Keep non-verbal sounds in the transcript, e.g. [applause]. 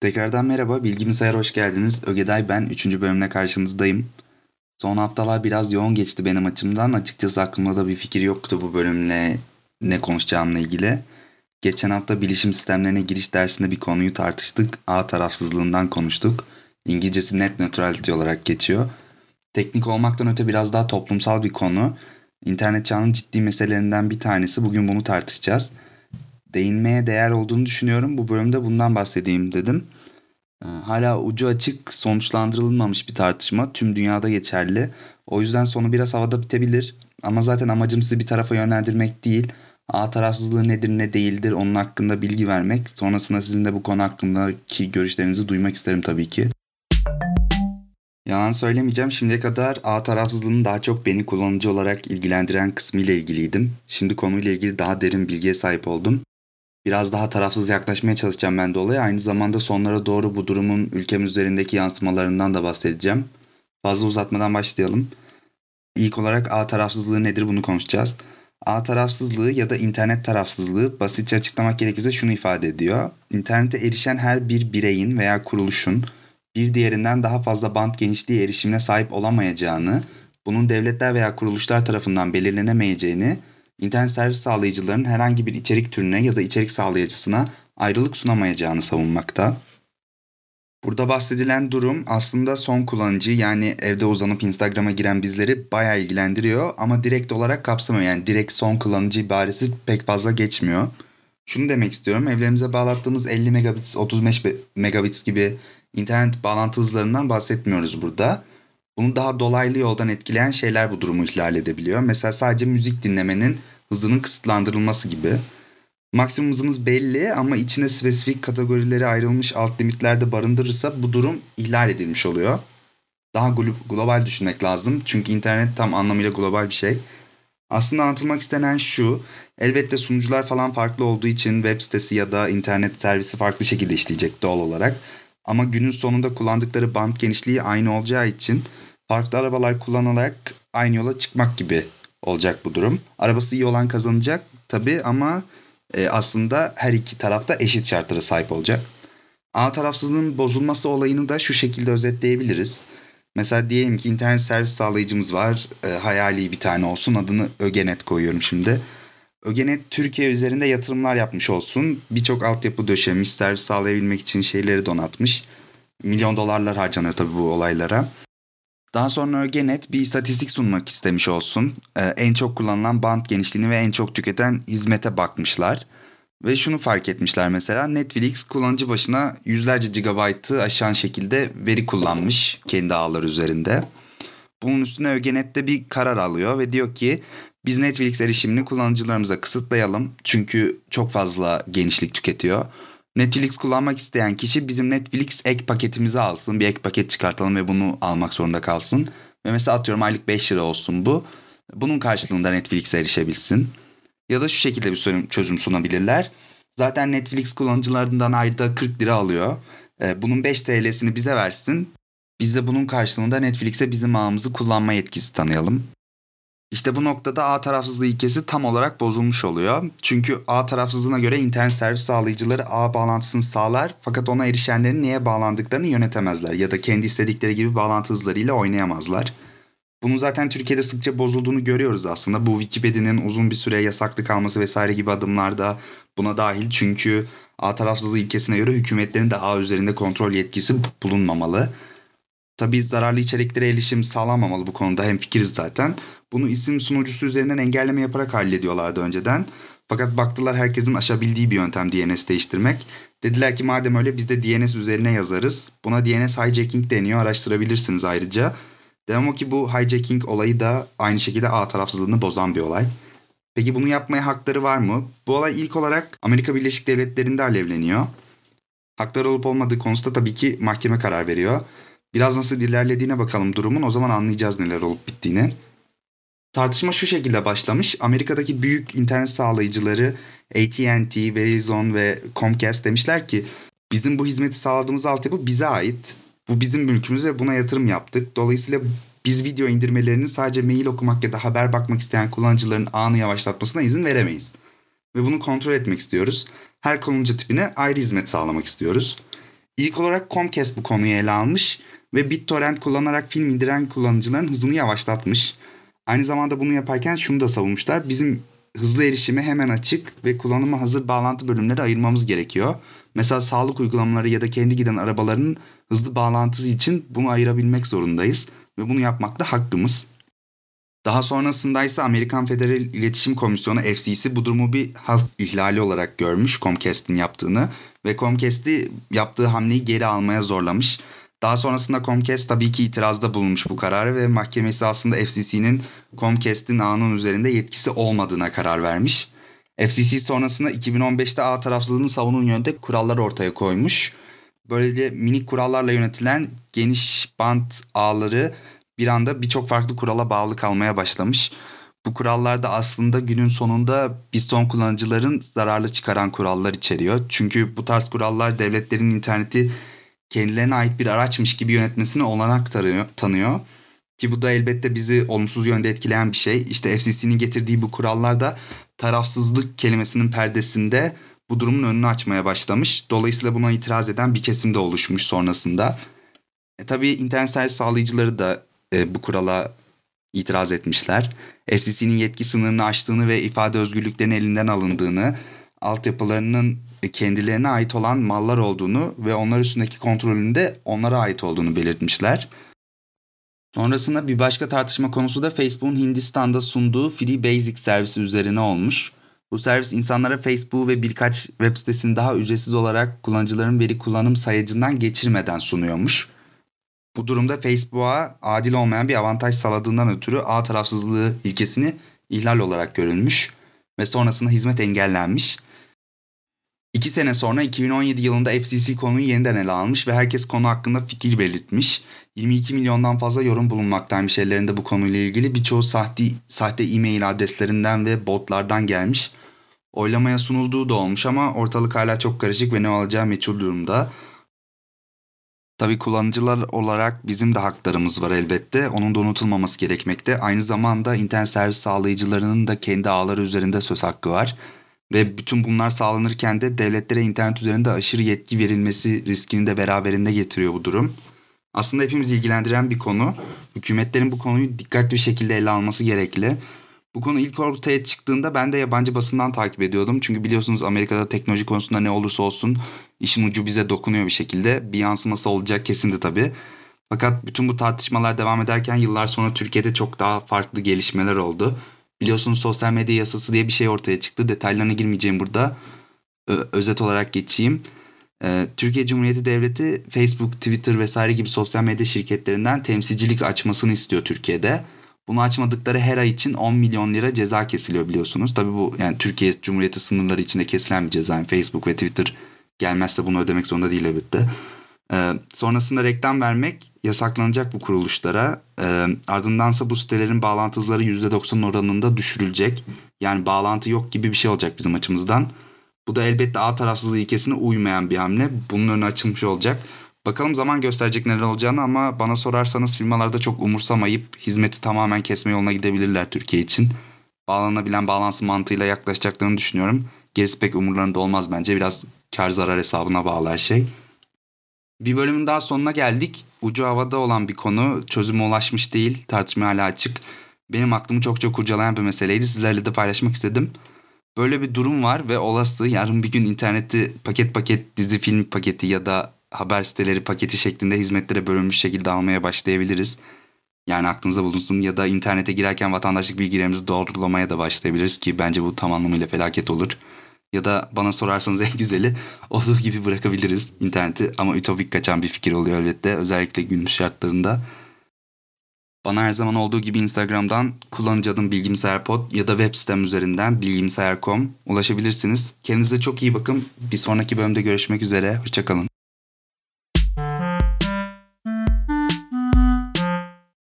Tekrardan merhaba, Bilgimi Sayar hoş geldiniz. Ögeday ben, 3. bölümle karşınızdayım. Son haftalar biraz yoğun geçti benim açımdan. Açıkçası aklımda da bir fikir yoktu bu bölümle ne konuşacağımla ilgili. Geçen hafta bilişim sistemlerine giriş dersinde bir konuyu tartıştık. A tarafsızlığından konuştuk. İngilizcesi net neutrality olarak geçiyor. Teknik olmaktan öte biraz daha toplumsal bir konu. İnternet çağının ciddi meselelerinden bir tanesi. Bugün bunu tartışacağız değinmeye değer olduğunu düşünüyorum. Bu bölümde bundan bahsedeyim dedim. Ee, hala ucu açık sonuçlandırılmamış bir tartışma. Tüm dünyada geçerli. O yüzden sonu biraz havada bitebilir. Ama zaten amacım sizi bir tarafa yönlendirmek değil. A tarafsızlığı nedir ne değildir onun hakkında bilgi vermek. Sonrasında sizin de bu konu hakkındaki görüşlerinizi duymak isterim tabii ki. Yalan söylemeyeceğim. Şimdiye kadar A tarafsızlığının daha çok beni kullanıcı olarak ilgilendiren kısmı ile ilgiliydim. Şimdi konuyla ilgili daha derin bilgiye sahip oldum. Biraz daha tarafsız yaklaşmaya çalışacağım ben de olaya. Aynı zamanda sonlara doğru bu durumun ülkem üzerindeki yansımalarından da bahsedeceğim. Fazla uzatmadan başlayalım. İlk olarak A tarafsızlığı nedir bunu konuşacağız. A tarafsızlığı ya da internet tarafsızlığı basitçe açıklamak gerekirse şunu ifade ediyor. İnternete erişen her bir bireyin veya kuruluşun bir diğerinden daha fazla band genişliği erişimine sahip olamayacağını, bunun devletler veya kuruluşlar tarafından belirlenemeyeceğini internet servis sağlayıcıların herhangi bir içerik türüne ya da içerik sağlayıcısına ayrılık sunamayacağını savunmakta. Burada bahsedilen durum aslında son kullanıcı yani evde uzanıp Instagram'a giren bizleri bayağı ilgilendiriyor ama direkt olarak kapsamıyor. Yani direkt son kullanıcı ibaresi pek fazla geçmiyor. Şunu demek istiyorum. Evlerimize bağlattığımız 50 megabits, 35 megabits gibi internet bağlantı hızlarından bahsetmiyoruz burada. Bunu daha dolaylı yoldan etkileyen şeyler bu durumu ihlal edebiliyor. Mesela sadece müzik dinlemenin hızının kısıtlandırılması gibi. Maksimum hızınız belli ama içine spesifik kategorilere ayrılmış alt limitlerde barındırırsa bu durum ihlal edilmiş oluyor. Daha global düşünmek lazım. Çünkü internet tam anlamıyla global bir şey. Aslında anlatılmak istenen şu. Elbette sunucular falan farklı olduğu için web sitesi ya da internet servisi farklı şekilde işleyecek doğal olarak. Ama günün sonunda kullandıkları band genişliği aynı olacağı için farklı arabalar kullanarak aynı yola çıkmak gibi olacak bu durum. Arabası iyi olan kazanacak tabii ama e, aslında her iki tarafta eşit şartlara sahip olacak. A tarafsızlığın bozulması olayını da şu şekilde özetleyebiliriz. Mesela diyelim ki internet servis sağlayıcımız var. E, hayali bir tane olsun. Adını Ögenet koyuyorum şimdi. Ögenet Türkiye üzerinde yatırımlar yapmış olsun. Birçok altyapı döşemiş, servis sağlayabilmek için şeyleri donatmış. Milyon dolarlar harcanıyor tabii bu olaylara. Daha sonra Ögenet bir istatistik sunmak istemiş olsun. Ee, en çok kullanılan band genişliğini ve en çok tüketen hizmete bakmışlar. Ve şunu fark etmişler mesela Netflix kullanıcı başına yüzlerce gigabaytı aşan şekilde veri kullanmış kendi ağları üzerinde. Bunun üstüne Ögenet de bir karar alıyor ve diyor ki biz Netflix erişimini kullanıcılarımıza kısıtlayalım. Çünkü çok fazla genişlik tüketiyor. Netflix kullanmak isteyen kişi bizim Netflix ek paketimizi alsın. Bir ek paket çıkartalım ve bunu almak zorunda kalsın. Ve mesela atıyorum aylık 5 lira olsun bu. Bunun karşılığında Netflix'e erişebilsin. Ya da şu şekilde bir çözüm sunabilirler. Zaten Netflix kullanıcılarından ayda 40 lira alıyor. Ee, bunun 5 TL'sini bize versin. Biz de bunun karşılığında Netflix'e bizim ağımızı kullanma yetkisi tanıyalım. İşte bu noktada A tarafsızlığı ilkesi tam olarak bozulmuş oluyor. Çünkü A tarafsızlığına göre internet servis sağlayıcıları ağ bağlantısını sağlar fakat ona erişenlerin niye bağlandıklarını yönetemezler ya da kendi istedikleri gibi bağlantı hızlarıyla oynayamazlar. Bunun zaten Türkiye'de sıkça bozulduğunu görüyoruz aslında. Bu Wikipedia'nın uzun bir süre yasaklı kalması vesaire gibi adımlar da buna dahil. Çünkü A tarafsızlığı ilkesine göre hükümetlerin de ağ üzerinde kontrol yetkisi bulunmamalı. Tabii zararlı içeriklere erişim sağlanmamalı bu konuda hem fikiriz zaten. Bunu isim sunucusu üzerinden engelleme yaparak hallediyorlardı önceden. Fakat baktılar herkesin aşabildiği bir yöntem DNS değiştirmek. Dediler ki madem öyle biz de DNS üzerine yazarız. Buna DNS hijacking deniyor araştırabilirsiniz ayrıca. Devam o ki bu hijacking olayı da aynı şekilde ağ tarafsızlığını bozan bir olay. Peki bunu yapmaya hakları var mı? Bu olay ilk olarak Amerika Birleşik Devletleri'nde alevleniyor. Hakları olup olmadığı konusunda tabii ki mahkeme karar veriyor. Biraz nasıl ilerlediğine bakalım durumun o zaman anlayacağız neler olup bittiğini. Tartışma şu şekilde başlamış. Amerika'daki büyük internet sağlayıcıları AT&T, Verizon ve Comcast demişler ki bizim bu hizmeti sağladığımız altyapı bize ait. Bu bizim mülkümüz ve buna yatırım yaptık. Dolayısıyla biz video indirmelerini sadece mail okumak ya da haber bakmak isteyen kullanıcıların anı yavaşlatmasına izin veremeyiz. Ve bunu kontrol etmek istiyoruz. Her kullanıcı tipine ayrı hizmet sağlamak istiyoruz. İlk olarak Comcast bu konuyu ele almış ve BitTorrent kullanarak film indiren kullanıcıların hızını yavaşlatmış. Aynı zamanda bunu yaparken şunu da savunmuşlar. Bizim hızlı erişime hemen açık ve kullanıma hazır bağlantı bölümleri ayırmamız gerekiyor. Mesela sağlık uygulamaları ya da kendi giden arabaların hızlı bağlantısı için bunu ayırabilmek zorundayız ve bunu yapmakta hakkımız. Daha sonrasında ise Amerikan Federal İletişim Komisyonu FCC bu durumu bir hak ihlali olarak görmüş Comcast'in yaptığını ve Comcast'i yaptığı hamleyi geri almaya zorlamış. Daha sonrasında Comcast tabii ki itirazda bulunmuş bu kararı ve mahkemesi aslında FCC'nin Comcast'in ağının üzerinde yetkisi olmadığına karar vermiş. FCC sonrasında 2015'te ağ tarafsızlığını savunun yönde kurallar ortaya koymuş. Böylece minik kurallarla yönetilen geniş bant ağları bir anda birçok farklı kurala bağlı kalmaya başlamış. Bu kurallar da aslında günün sonunda biz son kullanıcıların zararlı çıkaran kurallar içeriyor. Çünkü bu tarz kurallar devletlerin interneti kendilerine ait bir araçmış gibi yönetmesine olanak tanıyor. Ki bu da elbette bizi olumsuz yönde etkileyen bir şey. İşte FCC'nin getirdiği bu kurallar da tarafsızlık kelimesinin perdesinde bu durumun önünü açmaya başlamış. Dolayısıyla buna itiraz eden bir kesim de oluşmuş sonrasında. E, tabii internet servis sağlayıcıları da e, bu kurala itiraz etmişler. FCC'nin yetki sınırını aştığını ve ifade özgürlüklerinin elinden alındığını, altyapılarının kendilerine ait olan mallar olduğunu ve onlar üstündeki kontrolün de onlara ait olduğunu belirtmişler. Sonrasında bir başka tartışma konusu da Facebook'un Hindistan'da sunduğu Free Basic servisi üzerine olmuş. Bu servis insanlara Facebook ve birkaç web sitesini daha ücretsiz olarak kullanıcıların veri kullanım sayacından geçirmeden sunuyormuş. Bu durumda Facebook'a adil olmayan bir avantaj sağladığından ötürü ağ tarafsızlığı ilkesini ihlal olarak görülmüş ve sonrasında hizmet engellenmiş. İki sene sonra 2017 yılında FCC konuyu yeniden ele almış ve herkes konu hakkında fikir belirtmiş. 22 milyondan fazla yorum bulunmaktaymış ellerinde bu konuyla ilgili. Birçoğu sahte, sahte e-mail adreslerinden ve botlardan gelmiş. Oylamaya sunulduğu da olmuş ama ortalık hala çok karışık ve ne olacağı meçhul durumda. Tabi kullanıcılar olarak bizim de haklarımız var elbette. Onun da unutulmaması gerekmekte. Aynı zamanda internet servis sağlayıcılarının da kendi ağları üzerinde söz hakkı var. Ve bütün bunlar sağlanırken de devletlere internet üzerinde aşırı yetki verilmesi riskini de beraberinde getiriyor bu durum. Aslında hepimizi ilgilendiren bir konu. Hükümetlerin bu konuyu dikkatli bir şekilde ele alması gerekli. Bu konu ilk ortaya çıktığında ben de yabancı basından takip ediyordum. Çünkü biliyorsunuz Amerika'da teknoloji konusunda ne olursa olsun işin ucu bize dokunuyor bir şekilde. Bir yansıması olacak kesindi tabii. Fakat bütün bu tartışmalar devam ederken yıllar sonra Türkiye'de çok daha farklı gelişmeler oldu. Biliyorsunuz sosyal medya yasası diye bir şey ortaya çıktı. Detaylarına girmeyeceğim burada. Özet olarak geçeyim. Ee, Türkiye Cumhuriyeti Devleti Facebook, Twitter vesaire gibi sosyal medya şirketlerinden temsilcilik açmasını istiyor Türkiye'de. Bunu açmadıkları her ay için 10 milyon lira ceza kesiliyor biliyorsunuz. Tabii bu yani Türkiye Cumhuriyeti sınırları içinde kesilen bir ceza. Yani Facebook ve Twitter gelmezse bunu ödemek zorunda değil elbette. Ee, sonrasında reklam vermek yasaklanacak bu kuruluşlara. Ee, ardındansa bu sitelerin bağlantı hızları %90 oranında düşürülecek. Yani bağlantı yok gibi bir şey olacak bizim açımızdan. Bu da elbette ağ tarafsızlığı ilkesine uymayan bir hamle. Bunun önü açılmış olacak. Bakalım zaman gösterecek neler olacağını ama bana sorarsanız firmalarda çok umursamayıp hizmeti tamamen kesme yoluna gidebilirler Türkiye için. Bağlanabilen bağlantı mantığıyla yaklaşacaklarını düşünüyorum. Gerisi pek umurlarında olmaz bence. Biraz kar zarar hesabına bağlı her şey. Bir bölümün daha sonuna geldik. Ucu havada olan bir konu. Çözüme ulaşmış değil. Tartışma hala açık. Benim aklımı çok çok kurcalayan bir meseleydi. Sizlerle de paylaşmak istedim. Böyle bir durum var ve olası yarın bir gün interneti paket paket dizi film paketi ya da haber siteleri paketi şeklinde hizmetlere bölünmüş şekilde almaya başlayabiliriz. Yani aklınıza bulunsun ya da internete girerken vatandaşlık bilgilerimizi doğrulamaya da başlayabiliriz ki bence bu tam anlamıyla felaket olur. Ya da bana sorarsanız [laughs] en güzeli olduğu gibi bırakabiliriz interneti ama ütopik kaçan bir fikir oluyor elbette özellikle günümüz şartlarında. Bana her zaman olduğu gibi Instagram'dan kullanıcı adım bilgimsayarpod ya da web sitem üzerinden bilgimsayar.com ulaşabilirsiniz. Kendinize çok iyi bakın. Bir sonraki bölümde görüşmek üzere. Hoşçakalın.